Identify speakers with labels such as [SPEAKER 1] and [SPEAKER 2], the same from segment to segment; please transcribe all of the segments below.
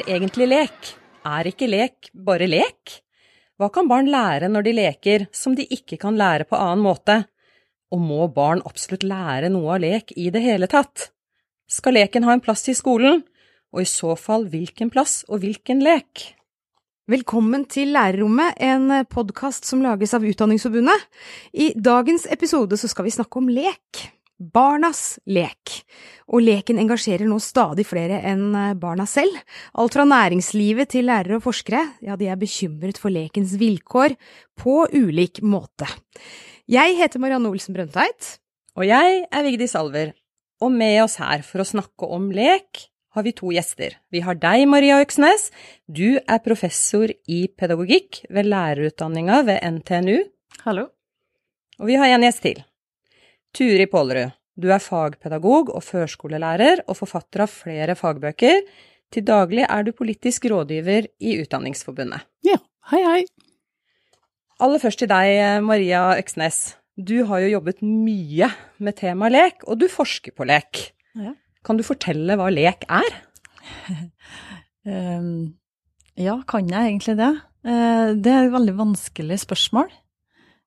[SPEAKER 1] er egentlig lek? Er ikke lek bare lek? Hva kan barn lære når de leker som de ikke kan lære på annen måte? Og må barn absolutt lære noe av lek i det hele tatt? Skal leken ha en plass i skolen? Og i så fall hvilken plass og hvilken lek?
[SPEAKER 2] Velkommen til Lærerrommet, en podkast som lages av Utdanningsforbundet. I dagens episode så skal vi snakke om lek. Barnas lek. Og leken engasjerer nå stadig flere enn barna selv. Alt fra næringslivet til lærere og forskere, ja, de er bekymret for lekens vilkår på ulik måte. Jeg heter Marianne Olsen Brøndtveit.
[SPEAKER 1] Og jeg er Vigdis Alver. Og med oss her for å snakke om lek har vi to gjester. Vi har deg, Maria Øksnes. Du er professor i pedagogikk ved lærerutdanninga ved NTNU.
[SPEAKER 3] Hallo.
[SPEAKER 1] Og vi har en gjest til. Turi Pålerud, du er fagpedagog og førskolelærer og forfatter av flere fagbøker. Til daglig er du politisk rådgiver i Utdanningsforbundet.
[SPEAKER 3] Ja, hei hei.
[SPEAKER 1] Aller først til deg, Maria Øksnes. Du har jo jobbet mye med temaet lek, og du forsker på lek.
[SPEAKER 3] Ja.
[SPEAKER 1] Kan du fortelle hva lek er?
[SPEAKER 3] um, ja, kan jeg egentlig det? Uh, det er et veldig vanskelig spørsmål.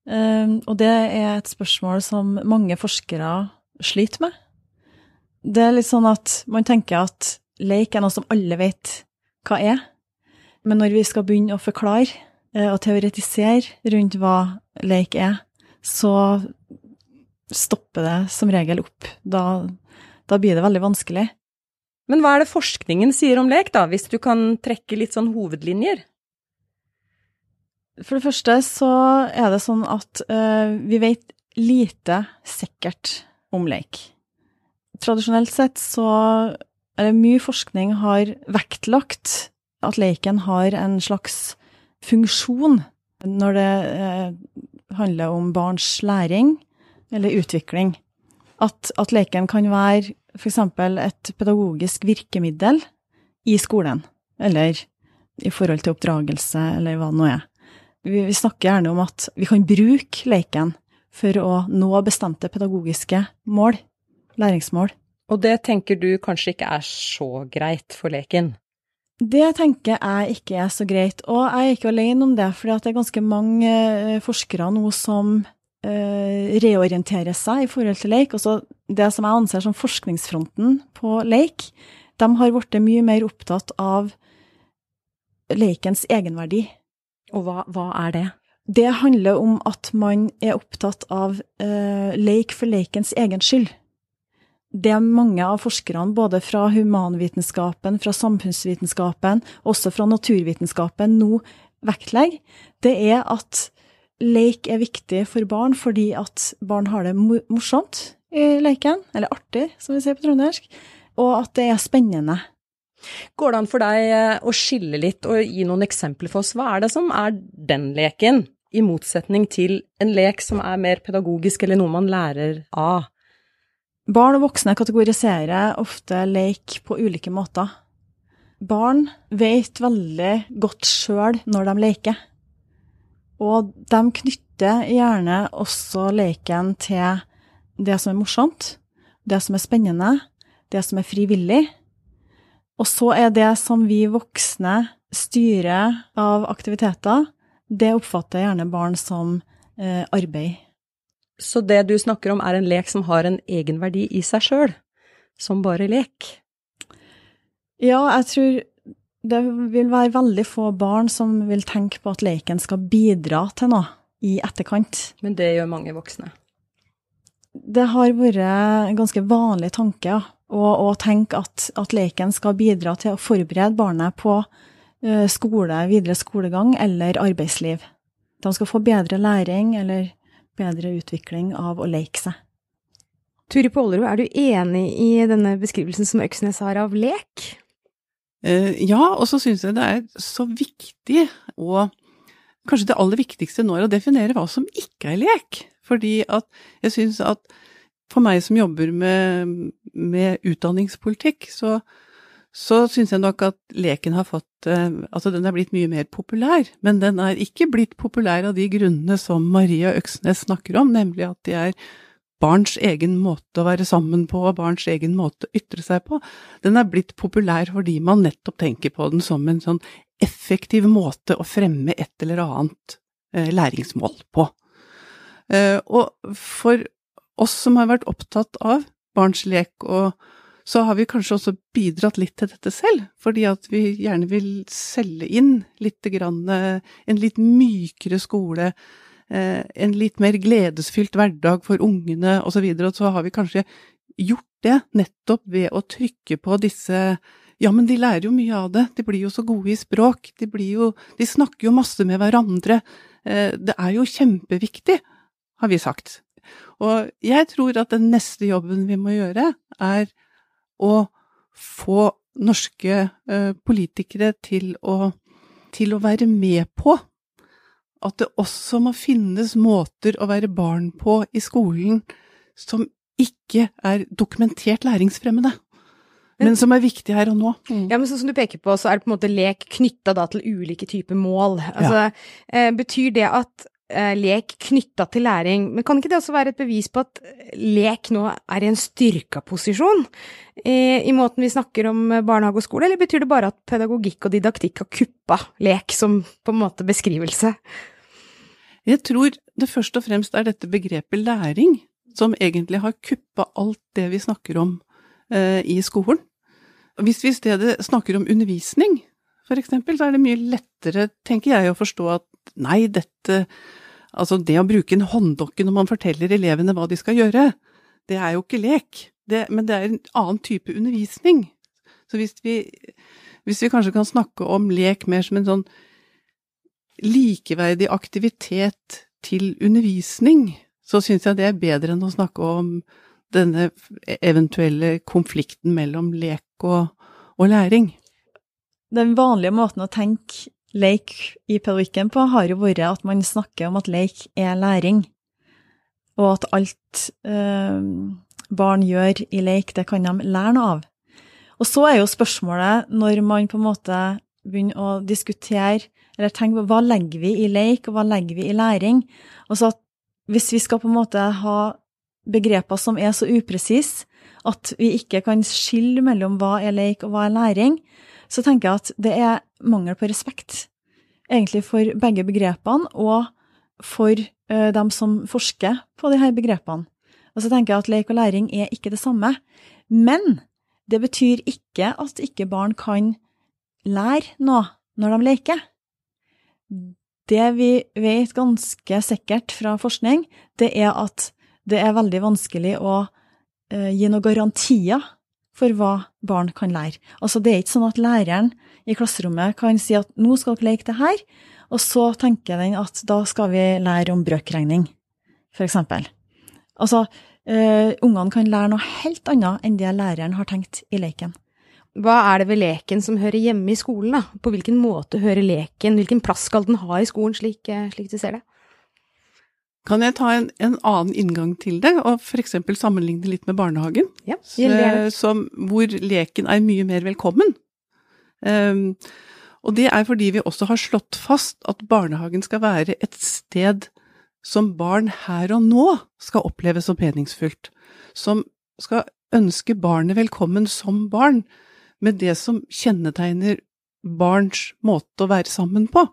[SPEAKER 3] Um, og det er et spørsmål som mange forskere sliter med. Det er litt sånn at man tenker at leik er noe som alle vet hva er. Men når vi skal begynne å forklare uh, og teoretisere rundt hva leik er, så stopper det som regel opp. Da, da blir det veldig vanskelig.
[SPEAKER 1] Men hva er det forskningen sier om lek, da, hvis du kan trekke litt sånn hovedlinjer?
[SPEAKER 3] For det første så er det sånn at uh, vi vet lite sikkert om leik. Tradisjonelt sett så er det mye forskning har vektlagt at leken har en slags funksjon når det uh, handler om barns læring eller utvikling. At, at leken kan være f.eks. et pedagogisk virkemiddel i skolen, eller i forhold til oppdragelse, eller hva det nå er. Vi, vi snakker gjerne om at vi kan bruke leken for å nå bestemte pedagogiske mål, læringsmål.
[SPEAKER 1] Og det tenker du kanskje ikke er så greit for leken?
[SPEAKER 3] Det tenker jeg ikke er så greit, og jeg er ikke alene om det, for det er ganske mange forskere nå som uh, reorienterer seg i forhold til leik. Også det som jeg anser som forskningsfronten på leik, de har blitt mye mer opptatt av lekens egenverdi.
[SPEAKER 1] Og hva, hva er det?
[SPEAKER 3] Det handler om at man er opptatt av uh, leik for leikens egen skyld. Det mange av forskerne, både fra humanvitenskapen, fra samfunnsvitenskapen, også fra naturvitenskapen, nå vektlegger, det er at leik er viktig for barn fordi at barn har det morsomt i leiken, eller artig, som vi sier på trøndersk, og at det er spennende.
[SPEAKER 1] Går det an for deg å skille litt og gi noen eksempler for oss? Hva er det som er den leken, i motsetning til en lek som er mer pedagogisk eller noe man lærer av?
[SPEAKER 3] Barn og voksne kategoriserer ofte lek på ulike måter. Barn vet veldig godt sjøl når de leker. Og de knytter gjerne også leken til det som er morsomt, det som er spennende, det som er frivillig. Og så er det som vi voksne styrer av aktiviteter, det oppfatter gjerne barn som eh, arbeid.
[SPEAKER 1] Så det du snakker om er en lek som har en egenverdi i seg sjøl, som bare lek?
[SPEAKER 3] Ja, jeg tror det vil være veldig få barn som vil tenke på at leken skal bidra til noe i etterkant.
[SPEAKER 1] Men det gjør mange voksne?
[SPEAKER 3] Det har vært en ganske vanlig tanke ja, å, å tenke at, at, leken skal bidra til å forberede barnet på skole, videre skolegang eller arbeidsliv. De skal få bedre læring eller bedre utvikling av å leke seg.
[SPEAKER 2] Turi Pålerud, er du enig i denne beskrivelsen som Øksnes har av lek?
[SPEAKER 4] Uh, ja, og så syns jeg det er så viktig å Kanskje det aller viktigste nå er å definere hva som ikke er lek. Fordi at jeg syns at for meg som jobber med, med utdanningspolitikk, så, så syns jeg nok at leken har fått uh, Altså den er blitt mye mer populær. Men den er ikke blitt populær av de grunnene som Maria Øksnes snakker om, nemlig at de er barns egen måte å være sammen på, og barns egen måte å ytre seg på, den er blitt populær fordi man nettopp tenker på den som en sånn effektiv måte å fremme et eller annet eh, læringsmål på. Eh, og for oss som har vært opptatt av barns lek, og så har vi kanskje også bidratt litt til dette selv, fordi at vi gjerne vil selge inn litt grann, eh, en litt mykere skole, eh, en litt mer gledesfylt hverdag for ungene osv., og, og så har vi kanskje gjort det nettopp ved å trykke på disse ja, men de lærer jo mye av det, de blir jo så gode i språk, de jo De snakker jo masse med hverandre. Det er jo kjempeviktig, har vi sagt. Og jeg tror at den neste jobben vi må gjøre, er å få norske eh, politikere til å, til å være med på at det også må finnes måter å være barn på i skolen som ikke er dokumentert læringsfremmende, men som er viktig her og nå.
[SPEAKER 2] Mm. Ja, men sånn som du peker på, så er det på en måte lek knytta til ulike typer mål. Altså, ja. eh, betyr det at Eh, lek knytta til læring. Men kan ikke det også være et bevis på at lek nå er i en styrka posisjon i, i måten vi snakker om barnehage og skole, eller betyr det bare at pedagogikk og didaktikk har kuppa lek som på en måte beskrivelse?
[SPEAKER 4] Jeg tror det først og fremst er dette begrepet læring som egentlig har kuppa alt det vi snakker om eh, i skolen. Hvis vi i stedet snakker om undervisning, for eksempel, så er det mye lettere, tenker jeg, å forstå at nei, dette Altså, det å bruke en hånddokke når man forteller elevene hva de skal gjøre, det er jo ikke lek, det, men det er en annen type undervisning. Så hvis vi, hvis vi kanskje kan snakke om lek mer som en sånn likeverdig aktivitet til undervisning, så syns jeg det er bedre enn å snakke om denne eventuelle konflikten mellom lek og, og læring.
[SPEAKER 3] Den vanlige måten å tenke leik i pedagogikken på, har jo vært at man snakker om at leik er læring, og at alt eh, barn gjør i leik, det kan de lære noe av. Og så er jo spørsmålet, når man på en måte begynner å diskutere, eller tenke på hva legger vi i leik, og hva legger vi i læring? Altså at hvis vi skal på en måte ha begreper som er så upresise at vi ikke kan skille mellom hva er leik og hva er læring, så tenker jeg at det er mangel på respekt, egentlig for begge begrepene, og for uh, dem som forsker på de her begrepene. Og så tenker jeg at lek og læring er ikke det samme. Men det betyr ikke at ikke barn kan lære noe når de leker. Det vi vet ganske sikkert fra forskning, det er at det er veldig vanskelig å uh, gi noen garantier for hva barn kan lære. Altså, det er ikke sånn at læreren i klasserommet kan si at nå skal dere leke det her, og så tenker den at da skal vi lære om brøkregning, eksempel. Altså, uh, ungene kan lære noe helt annet enn det læreren har tenkt i leken.
[SPEAKER 2] Hva er det ved leken som hører hjemme i skolen, da? På hvilken måte hører leken, hvilken plass skal den ha i skolen, slik, eh, slik du ser det?
[SPEAKER 4] Kan jeg ta en, en, annen inngang til det, og f.eks. sammenligne litt med barnehagen?
[SPEAKER 2] Ja,
[SPEAKER 4] som, hvor leken er mye mer velkommen. Um, og det er fordi vi også har slått fast at barnehagen skal være et sted som barn her og nå skal oppleve som meningsfullt. Som skal ønske barnet velkommen som barn, med det som kjennetegner barns måte å være sammen på.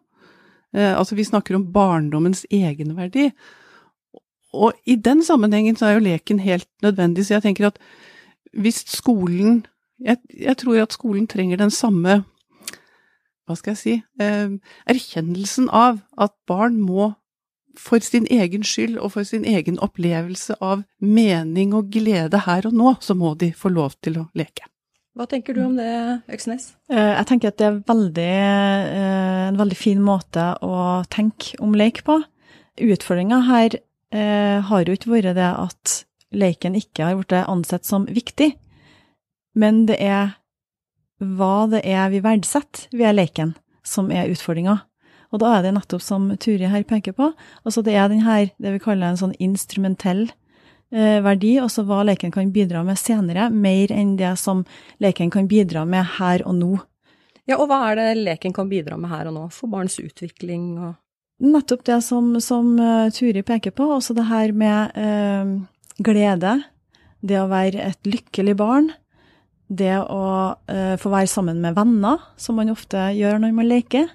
[SPEAKER 4] Uh, altså, vi snakker om barndommens egenverdi. Og i den sammenhengen så er jo leken helt nødvendig, så jeg tenker at hvis skolen jeg, jeg tror at skolen trenger den samme hva skal jeg si eh, erkjennelsen av at barn må for sin egen skyld og for sin egen opplevelse av mening og glede her og nå, så må de få lov til å leke.
[SPEAKER 1] Hva tenker du om det, Øksnes?
[SPEAKER 3] Eh, jeg tenker at det er veldig, eh, en veldig fin måte å tenke om lek på. Utfordringa her eh, har jo ikke vært det at leken ikke har blitt ansett som viktig, men det er hva det er vi verdsetter ved leken, som er utfordringa. Og da er det nettopp som Turi her peker på, altså det er den her, det vi kaller en sånn instrumentell eh, verdi, altså hva leken kan bidra med senere, mer enn det som leken kan bidra med her og nå.
[SPEAKER 1] Ja, og hva er det leken kan bidra med her og nå, for barns utvikling og
[SPEAKER 3] Nettopp det som, som uh, Turi peker på, også det her med uh, glede, det å være et lykkelig barn, det å eh, få være sammen med venner, som man ofte gjør når man leker.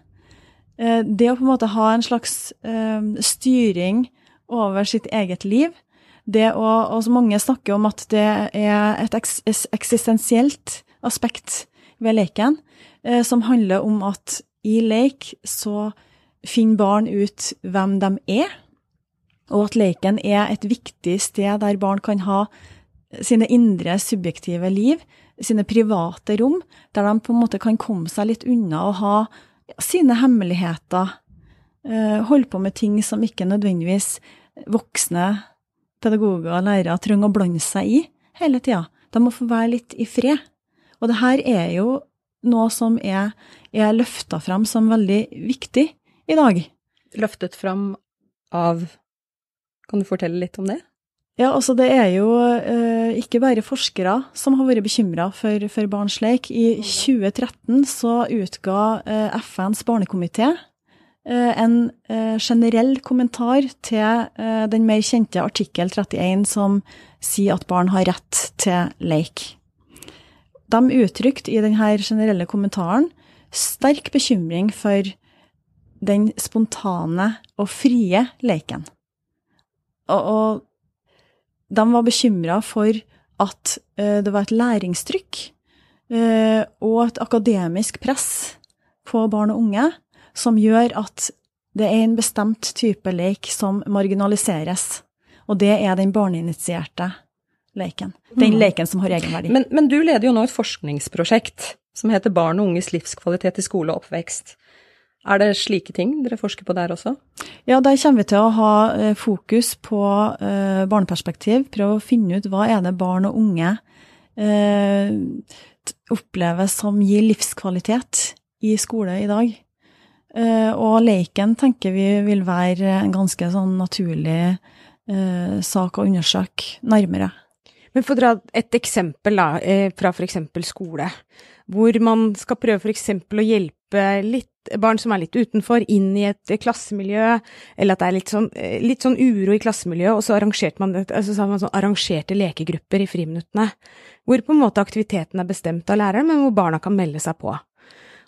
[SPEAKER 3] Eh, det å på en måte ha en slags eh, styring over sitt eget liv. Det å, og mange snakker om at det er et eks eksistensielt aspekt ved leken, eh, som handler om at i lek så finner barn ut hvem de er, og at leken er et viktig sted der barn kan ha sine indre subjektive liv, sine private rom, der de på en måte kan komme seg litt unna og ha sine hemmeligheter, eh, holde på med ting som ikke nødvendigvis voksne pedagoger og lærere trenger å blande seg i hele tida. De må få være litt i fred. Og det her er jo noe som er, er løfta fram som veldig viktig i dag.
[SPEAKER 1] Løftet fram av Kan du fortelle litt om det?
[SPEAKER 3] Ja, altså det er jo uh, ikke bare forskere som har vært bekymra for, for barns lek. I 2013 så utga uh, FNs barnekomité uh, en eh, generell kommentar til eh, den mer kjente artikkel 31 som sier at barn har rett til leik. De uttrykte i denne generelle kommentaren sterk bekymring for den spontane og frie leken. Og, og de var bekymra for at uh, det var et læringstrykk uh, og et akademisk press på barn og unge som gjør at det er en bestemt type lek som marginaliseres. Og det er den barneinitierte leken. Den mm. leken som har egenverdi.
[SPEAKER 1] Men, men du leder jo nå et forskningsprosjekt som heter Barn og unges livskvalitet i skole og oppvekst. Er det slike ting dere forsker på der også?
[SPEAKER 3] Ja, der kommer vi til å ha eh, fokus på uh, barneperspektiv. Prøve å finne ut hva er det barn og unge uh, opplever som gir livskvalitet i skole i dag. Og leken tenker vi vil være en ganske sånn naturlig sak å undersøke nærmere.
[SPEAKER 2] Men for å dra et eksempel da, fra f.eks. skole, hvor man skal prøve f.eks. å hjelpe litt barn som er litt utenfor, inn i et klassemiljø, eller at det er litt sånn, litt sånn uro i klassemiljøet, og så arrangerte man, altså, så man sånn arrangerte lekegrupper i friminuttene, hvor på en måte aktiviteten er bestemt av læreren, men hvor barna kan melde seg på.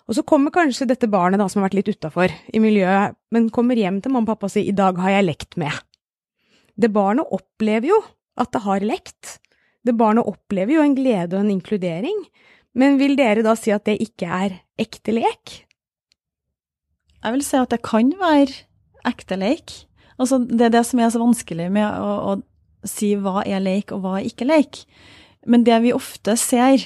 [SPEAKER 2] Og så kommer kanskje dette barnet da, som har vært litt utafor i miljøet, men kommer hjem til mamma og pappa og sier i dag har jeg lekt med. Det barnet opplever jo at det har lekt. Det barnet opplever jo en glede og en inkludering. Men vil dere da si at det ikke er ekte lek?
[SPEAKER 3] Jeg vil si at det kan være ekte leik. Altså, det er det som er så vanskelig med å, å si hva er leik og hva er ikke leik. Men det vi ofte ser,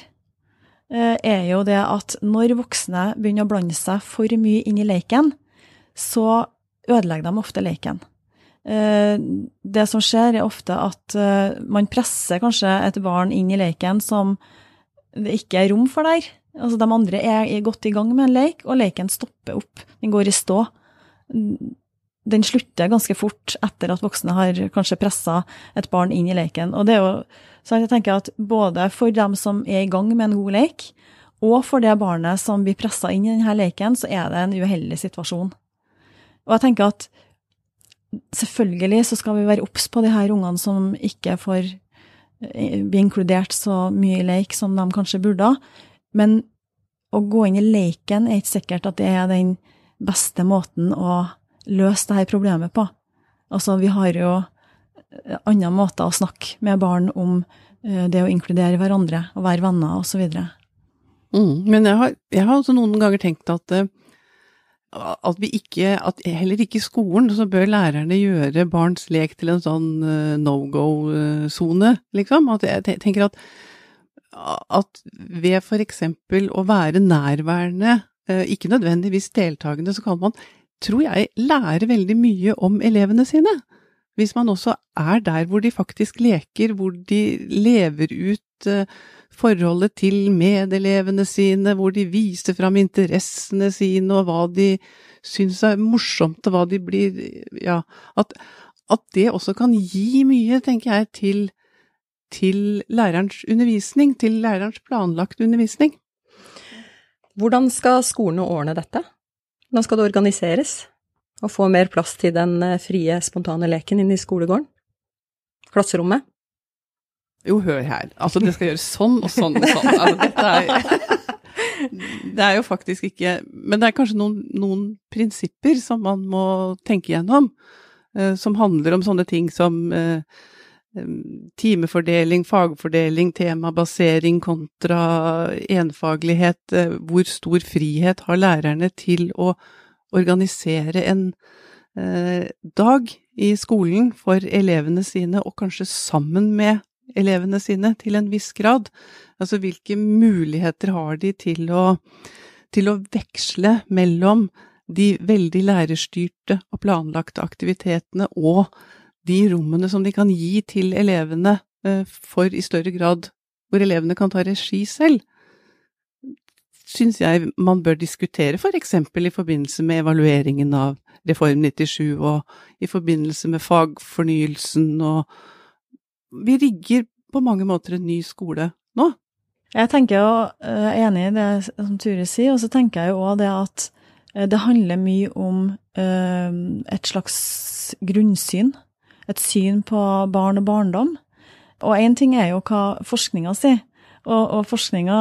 [SPEAKER 3] eh, er jo det at når voksne begynner å blande seg for mye inn i leiken, så ødelegger de ofte leiken. Eh, det som skjer, er ofte at eh, man presser kanskje et barn inn i leiken som det ikke er rom for der. Altså, de andre er godt i gang med en leik, og leiken stopper opp. Den går i stå. Den slutter ganske fort etter at voksne har kanskje pressa et barn inn i leiken. Og det er jo så jeg tenker at både for dem som er i gang med en god leik, og for det barnet som blir pressa inn i denne leiken, så er det en uheldig situasjon. Og jeg tenker at selvfølgelig så skal vi være obs på de her ungene som ikke får eh, bli inkludert så mye i leik som de kanskje burde. Men å gå inn i leiken er ikke sikkert at det er den beste måten å løse dette problemet på. Altså, vi har jo eh, andre måter å snakke med barn om eh, det å inkludere hverandre og være venner osv.
[SPEAKER 4] Mm, men jeg har, jeg har, også noen ganger tenkt at, eh, at vi ikke, at heller ikke i skolen så bør lærerne gjøre barns lek til en sånn no go-sone, liksom. At jeg tenker at at ved for eksempel å være nærværende, eh, ikke nødvendigvis deltakende, så kan man, tror jeg, lære veldig mye om elevene sine. Hvis man også er der hvor de faktisk leker, hvor de lever ut eh, forholdet til medelevene sine, hvor de viser fram interessene sine og hva de syns er morsomt og hva de blir Ja, at, at det også kan gi mye, tenker jeg, til til lærerens undervisning, til lærerens planlagt undervisning.
[SPEAKER 1] Hvordan skal skolene ordne dette? Hvordan skal det organiseres? Og få mer plass til den eh, frie, spontane leken inne i skolegården? Klasserommet?
[SPEAKER 4] Jo, hør her. Altså, det skal gjøres sånn og sånn og sånn. Altså, dette er Det er jo faktisk ikke Men det er kanskje noen, noen prinsipper som man må tenke gjennom, eh, som handler om sånne ting som eh, timefordeling, fagfordeling, temabasering kontra enfaglighet. Eh, hvor stor frihet har lærerne til å organisere en eh, dag i skolen for elevene sine, og kanskje sammen med elevene sine til en viss grad. Altså hvilke muligheter har de til å, til å veksle mellom de veldig lærerstyrte og planlagte aktivitetene og de rommene som de kan gi til elevene eh, for i større grad hvor elevene kan ta regi selv, syns jeg man bør diskutere for eksempel i forbindelse med evalueringen av Reform 97 og i forbindelse med fagfornyelsen og vi rigger på mange måter en ny skole nå.
[SPEAKER 3] Jeg tenker jo, er enig i det som Ture sier, og så tenker jeg jo òg det at eh, det handler mye om eh, et slags grunnsyn. Et syn på barn og barndom. Og én ting er jo hva forskninga sier, og, og forskninga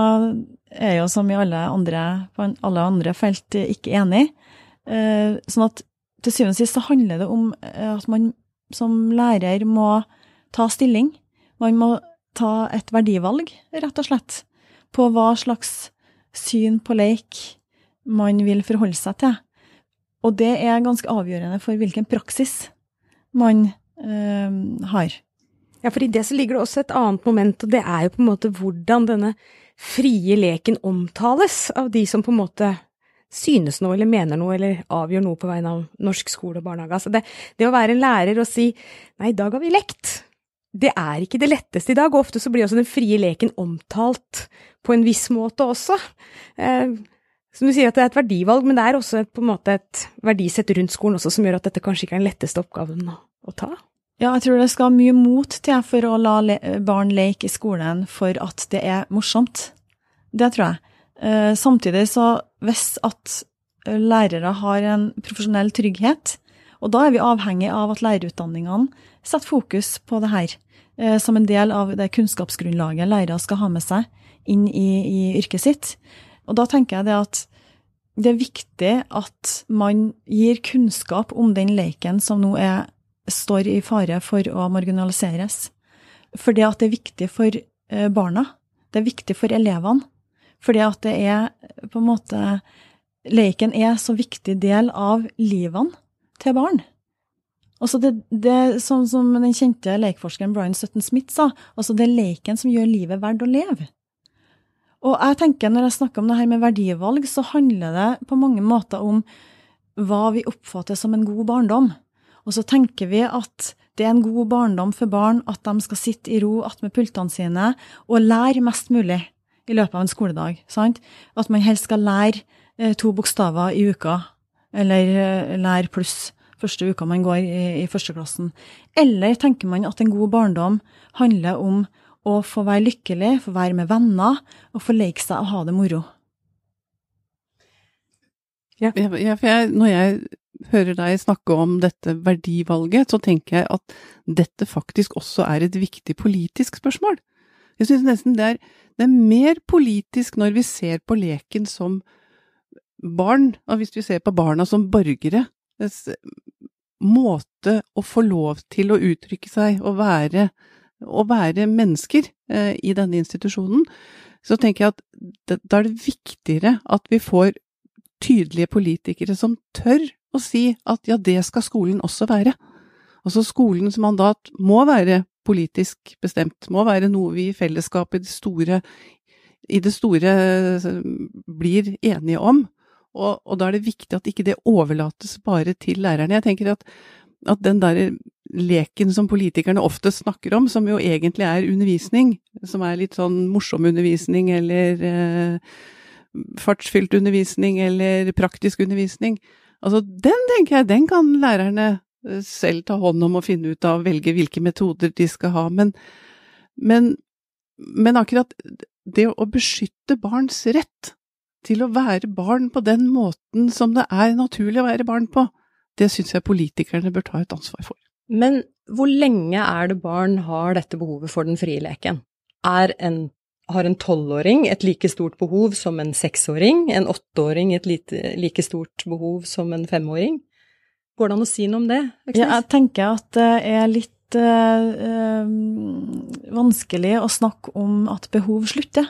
[SPEAKER 3] er jo som i alle andre, på alle andre felt ikke enig. Eh, sånn at til syvende og sist så handler det om at man som lærer må ta stilling. Man må ta et verdivalg, rett og slett, på hva slags syn på leik man vil forholde seg til. Og det er ganske avgjørende for hvilken praksis man har.
[SPEAKER 2] Ja, for i det så ligger det også et annet moment, og det er jo på en måte hvordan denne frie leken omtales av de som på en måte synes noe eller mener noe eller avgjør noe på vegne av norsk skole og barnehage. Altså det, det å være en lærer og si nei, i dag har vi lekt, det er ikke det letteste i dag, og ofte så blir også den frie leken omtalt på en viss måte også. Eh, som du sier at det er et verdivalg, men det er også et, på en måte et verdisett rundt skolen også som gjør at dette kanskje ikke er den letteste oppgaven å, å ta.
[SPEAKER 3] Ja, jeg tror det skal mye mot til for å la le barn leke i skolen for at det er morsomt. Det tror jeg. Eh, samtidig så hvis at lærere har en profesjonell trygghet, og da er vi avhengig av at lærerutdanningene setter fokus på det her eh, som en del av det kunnskapsgrunnlaget lærere skal ha med seg inn i, i, yrket sitt. Og da tenker jeg det at det er viktig at man gir kunnskap om den leken som nå er, står i fare for å marginaliseres. For det at det er viktig for eh, barna. Det er viktig for elevene. Fordi at det er på en måte Leken er så viktig del av livene til barn. Altså det, det sånn som den kjente lekeforskeren Brian Sutton Smith sa, altså det er leken som gjør livet verdt å leve. Og jeg tenker når jeg snakker om det her med verdivalg, så handler det på mange måter om hva vi oppfatter som en god barndom. Og så tenker vi at det er en god barndom for barn at de skal sitte i ro attmed pultene sine og lære mest mulig i løpet av en skoledag. sant? At man helst skal lære eh, to bokstaver i uka, eller eh, lære pluss første uka man går i, i førsteklassen? Eller tenker man at en god barndom handler om å få være lykkelig, få være med venner og få leke seg og ha det moro?
[SPEAKER 4] Ja, ja for jeg, når jeg hører deg snakke om dette verdivalget, så tenker jeg at dette faktisk også er et viktig politisk spørsmål. Jeg synes nesten det er, det er mer politisk når vi ser på leken som barn, og hvis vi ser på barna som borgere, måte å få lov til å uttrykke seg og være, og være mennesker eh, i denne institusjonen, så tenker jeg at da er det viktigere at vi får tydelige politikere som tør å si at ja, det skal skolen også være. Altså skolens mandat må være politisk bestemt, må være noe vi i fellesskap i det store, i det store blir enige om. Og, og, da er det viktig at ikke det overlates bare til lærerne. Jeg tenker at, at den der leken som politikerne ofte snakker om, som jo egentlig er undervisning, som er litt sånn morsom undervisning eller eh, fartsfylt undervisning eller praktisk undervisning, altså den tenker jeg, den kan lærerne eh, selv ta hånd om og finne ut av, velge hvilke metoder de skal ha. Men, men, men akkurat det å beskytte barns rett til å være barn på den måten som det er naturlig å være barn på, det syns jeg politikerne bør ta et ansvar for.
[SPEAKER 1] Men hvor lenge er det barn har dette behovet for den frie leken? Er en, har en tolvåring et like stort behov som en seksåring? En åtteåring et lite, like stort behov som en femåring? Går det an å si noe om det?
[SPEAKER 3] Ja, jeg tenker at det er litt øh, vanskelig å snakke om at behov slutter.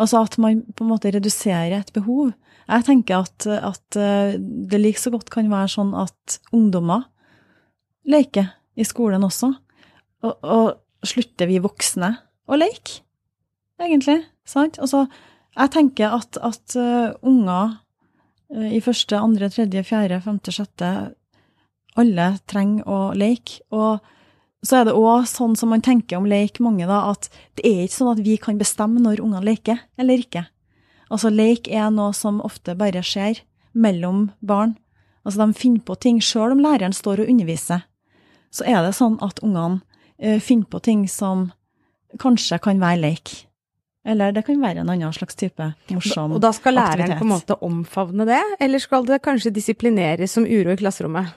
[SPEAKER 3] Altså at man på en måte reduserer et behov. Jeg tenker at, at det like så godt kan være sånn at ungdommer leker i skolen også. Og, og slutter vi voksne å leke, egentlig? Sant? Altså, jeg tenker at, at uh, unger uh, i første, andre, tredje, fjerde, femte, sjette alle trenger å leke. Og så er det òg sånn som man tenker om leik mange, da, at det er ikke sånn at vi kan bestemme når ungene leker eller ikke. Altså, leik er noe som ofte bare skjer mellom barn. Altså, de finner på ting sjøl om læreren står og underviser så er det sånn at ungene uh, finner på ting som kanskje kan være leik. Eller det kan være en annen slags type morsom aktivitet.
[SPEAKER 2] Og da skal læreren aktivitet. på en måte omfavne det, eller skal det kanskje disiplineres som uro i klasserommet?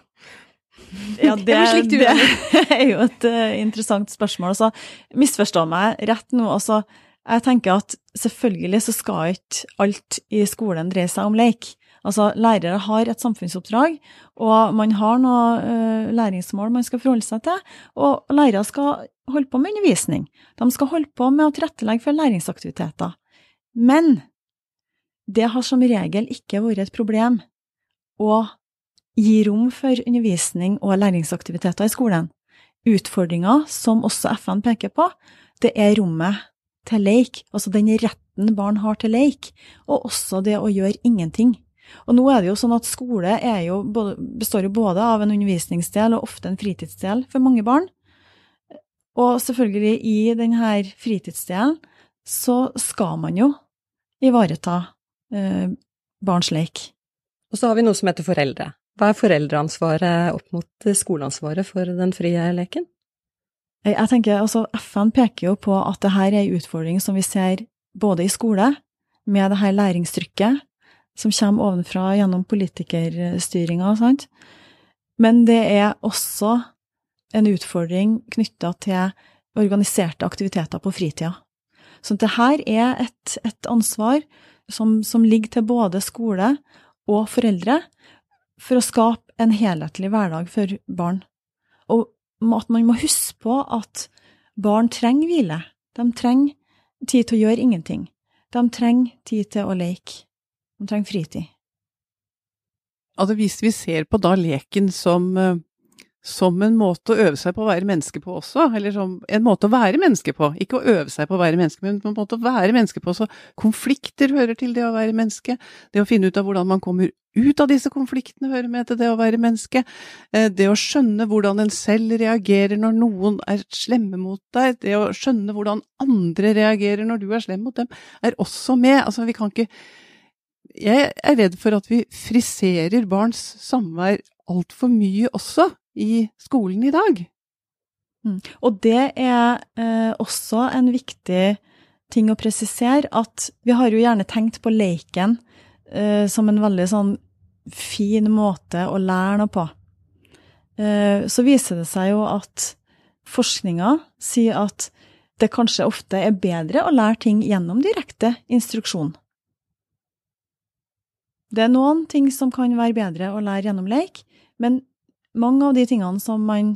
[SPEAKER 3] Ja, det, det er jo et uh, interessant spørsmål. Så misforstå meg rett nå. Altså, jeg tenker at selvfølgelig så skal ikke alt i skolen dreie seg om leik. Altså, lærere har et samfunnsoppdrag, og man har noen uh, læringsmål man skal forholde seg til, og lærere skal holde på med undervisning. De skal holde på med å tilrettelegge for læringsaktiviteter. Men det har som regel ikke vært et problem å gi rom for undervisning og læringsaktiviteter i skolen. Utfordringa, som også FN peker på, det er rommet til leik, altså den retten barn har til leik, og også det å gjøre ingenting. Og nå er det jo sånn at skole jo både, består jo både av en undervisningsdel og ofte en fritidsdel for mange barn. Og selvfølgelig, i denne fritidsdelen så skal man jo ivareta eh, barns lek.
[SPEAKER 1] Og så har vi noe som heter foreldre. Hva er foreldreansvaret opp mot skoleansvaret for den frie leken?
[SPEAKER 3] Jeg tenker, altså FN peker jo på at dette er en utfordring som vi ser både i skole, med dette læringstrykket, som kommer ovenfra gjennom politikerstyringa, sant. Men det er også en utfordring knytta til organiserte aktiviteter på fritida. Så det her er et, et ansvar som, som, ligger til både skole og foreldre for å skape en helhetlig hverdag for barn. Og at man må huske på at barn trenger hvile. De trenger tid til å gjøre ingenting. De trenger tid til å leke. De trenger fritid.
[SPEAKER 4] Altså hvis vi ser på da leken som, eh, som en måte å øve seg på å være menneske på også, eller som en måte å være menneske på, ikke å øve seg på å være menneske, men en måte å være menneske på, så konflikter hører til det å være menneske, det å finne ut av hvordan man kommer ut av disse konfliktene hører med til det å være menneske, eh, det å skjønne hvordan en selv reagerer når noen er slemme mot deg, det å skjønne hvordan andre reagerer når du er slem mot dem, er også med, altså vi kan ikke jeg er redd for at vi friserer barns samvær altfor mye også i skolen i dag.
[SPEAKER 3] Mm. Og det er eh, også en viktig ting å presisere, at vi har jo gjerne tenkt på leiken eh, som en veldig sånn fin måte å lære noe på. Eh, så viser det seg jo at forskninga sier at det kanskje ofte er bedre å lære ting gjennom direkte instruksjon. Det er noen ting som kan være bedre å lære gjennom leik, men mange av de tingene som man,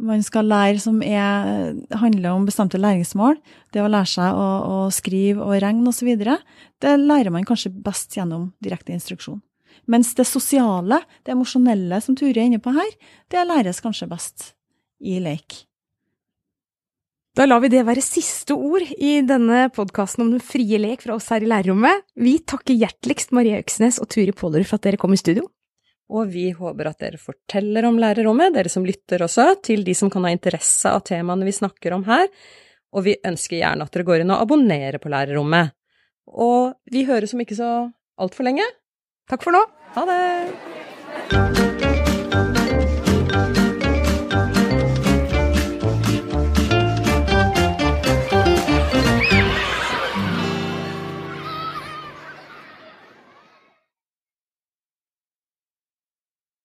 [SPEAKER 3] man skal lære som er, handler om bestemte læringsmål, det å lære seg å, å skrive og regne osv., det lærer man kanskje best gjennom direkte instruksjon. Mens det sosiale, det emosjonelle som Ture er inne på her, det læres kanskje best i leik.
[SPEAKER 2] Da lar vi det være siste ord i denne podkasten om den frie lek fra oss her i lærerrommet. Vi takker hjerteligst Marie Øksnes og Turi Pålerud for at dere kom i studio.
[SPEAKER 1] Og vi håper at dere forteller om lærerrommet, dere som lytter også, til de som kan ha interesse av temaene vi snakker om her, og vi ønsker gjerne at dere går inn og abonnerer på lærerrommet. Og vi høres om ikke så altfor lenge.
[SPEAKER 2] Takk for nå.
[SPEAKER 1] Ha det!